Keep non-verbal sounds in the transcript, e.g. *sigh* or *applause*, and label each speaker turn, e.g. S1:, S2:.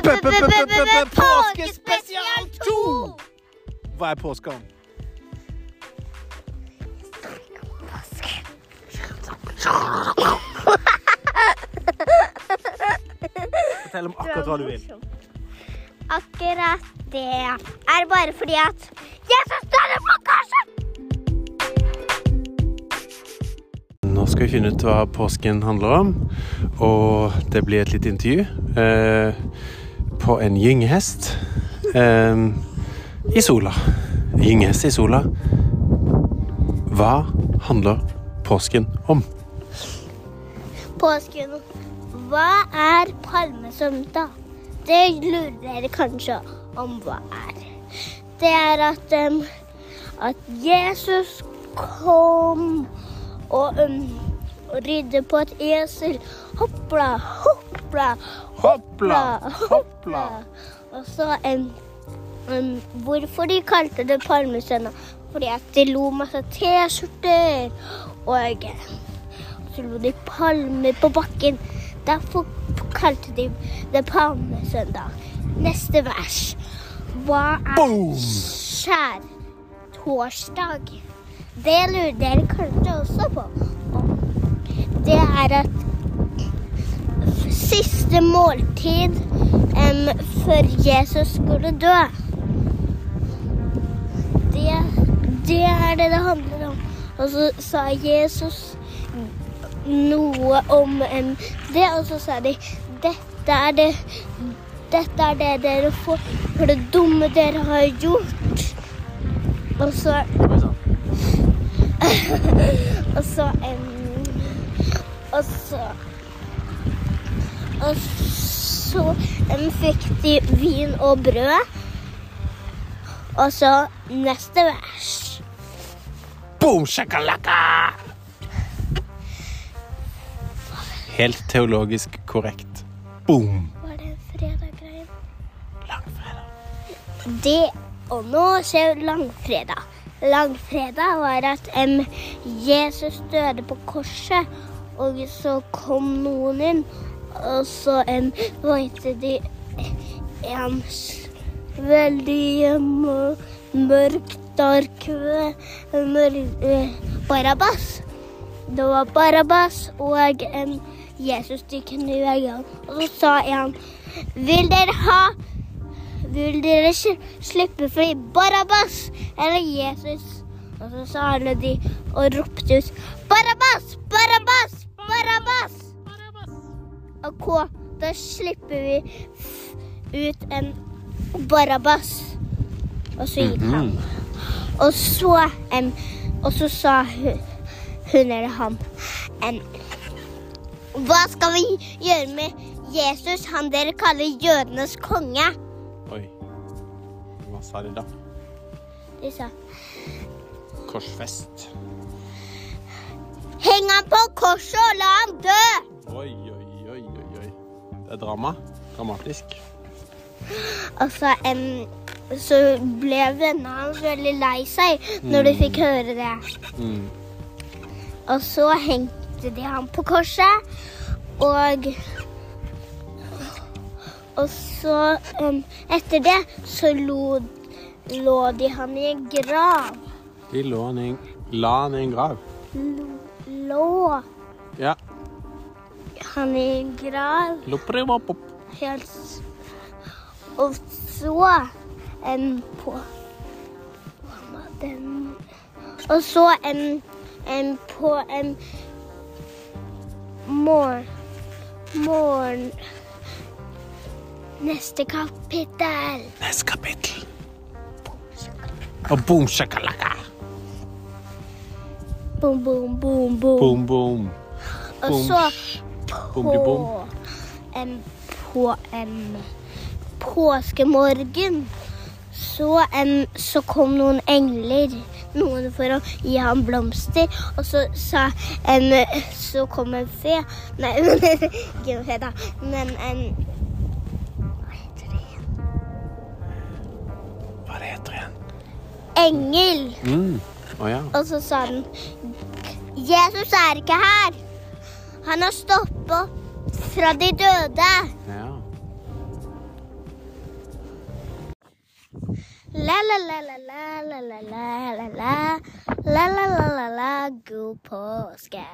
S1: Påskespesial 2! Hva er påske om? Fortell om akkurat hva du vil.
S2: Akkurat det er bare fordi at Jesus døde på korset!
S1: Nå skal vi finne ut hva påsken handler om, og det blir et lite intervju eh, på en gynghest eh, i sola. Gynghest i sola. Hva handler påsken om?
S2: Påsken. Hva er palmesøndag? Det lurer dere kanskje om hva er. Det er at, um, at Jesus kom og, um, ridde på et esel. Hoppla, hoppla,
S1: Hoppla, hoppla.
S2: Og så um, um, Hvorfor de kalte det palmesøndag? Fordi at de lo masse T-skjorter. Og eh, så lo de palmer på bakken. Derfor kalte de det palmesøndag. Neste vers. Hva er skjærtorsdag? Det lurer dere kanskje også på. Det er at siste måltid um, før Jesus skulle dø. Det, det er det det handler om. Og så sa Jesus noe om um, det, og så sa de dette er det dette er det dere får for det dumme dere har gjort. Og så *laughs* Og så um, Og så Og så fikk de vin og brød. Og så neste vers.
S1: Boom, shakalaka! Helt teologisk korrekt. Boom.
S2: Var det en fredag-greie?
S1: Langfredag.
S2: Det Og nå skjer langfredag. Langfredag var at um, Jesus døde på korset, og så kom noen inn, og så en, vante de en veldig hjemme, mørk, dark eh, mørk, eh, Barabbas. Det var Barabas og en Jesus de kunne i veggene. Og så sa en Vil dere ha vil dere sli- slippe fri Barabas eller Jesus? Og så sa alle de og ropte ut Barabas! Barabas! Barabbas! OK, da slipper vi ut en Barabbas. Og så gikk han. Og så em, Og så sa hun, hun eller han em, Hva skal vi gjøre med Jesus, han dere kaller jødenes konge?
S1: Oi. Hva sa de da?
S2: De sa
S1: Korsfest.
S2: Heng han på korset og la ham dø!
S1: Det er drama. Dramatisk.
S2: Og så, em, så ble vennene hans veldig lei seg når de fikk høre det.
S1: Mm.
S2: Og så hengte de ham på korset, og Og så, um, etter det, så lo, lå de han i en grav.
S1: De lå han i la han i en grav.
S2: Lå
S1: Ja.
S2: Han i grav helt Og så en på den Og så en em, på en morgen Morgen Neste kapittel.
S1: Neste kapittel. Og boom, shakalaka.
S2: Boom, boom, boom, boom.
S1: Boom, boom.
S2: Og så
S1: Boom,
S2: på en, på en påskemorgen så, en, så kom noen engler. Noen for å gi ham blomster. Og så sa en Så kom en fe Nei, *laughs* ikke en fe, da. Men en Hva heter det igjen?
S1: Hva det heter igjen?
S2: Engel.
S1: Mm. Oh, ja.
S2: Og så sa den Jesus er ikke her. Han har stått fra de døde.
S1: Ja.
S2: La-la-la-la-la-la-la-la. La-la-la-la-la, god påske.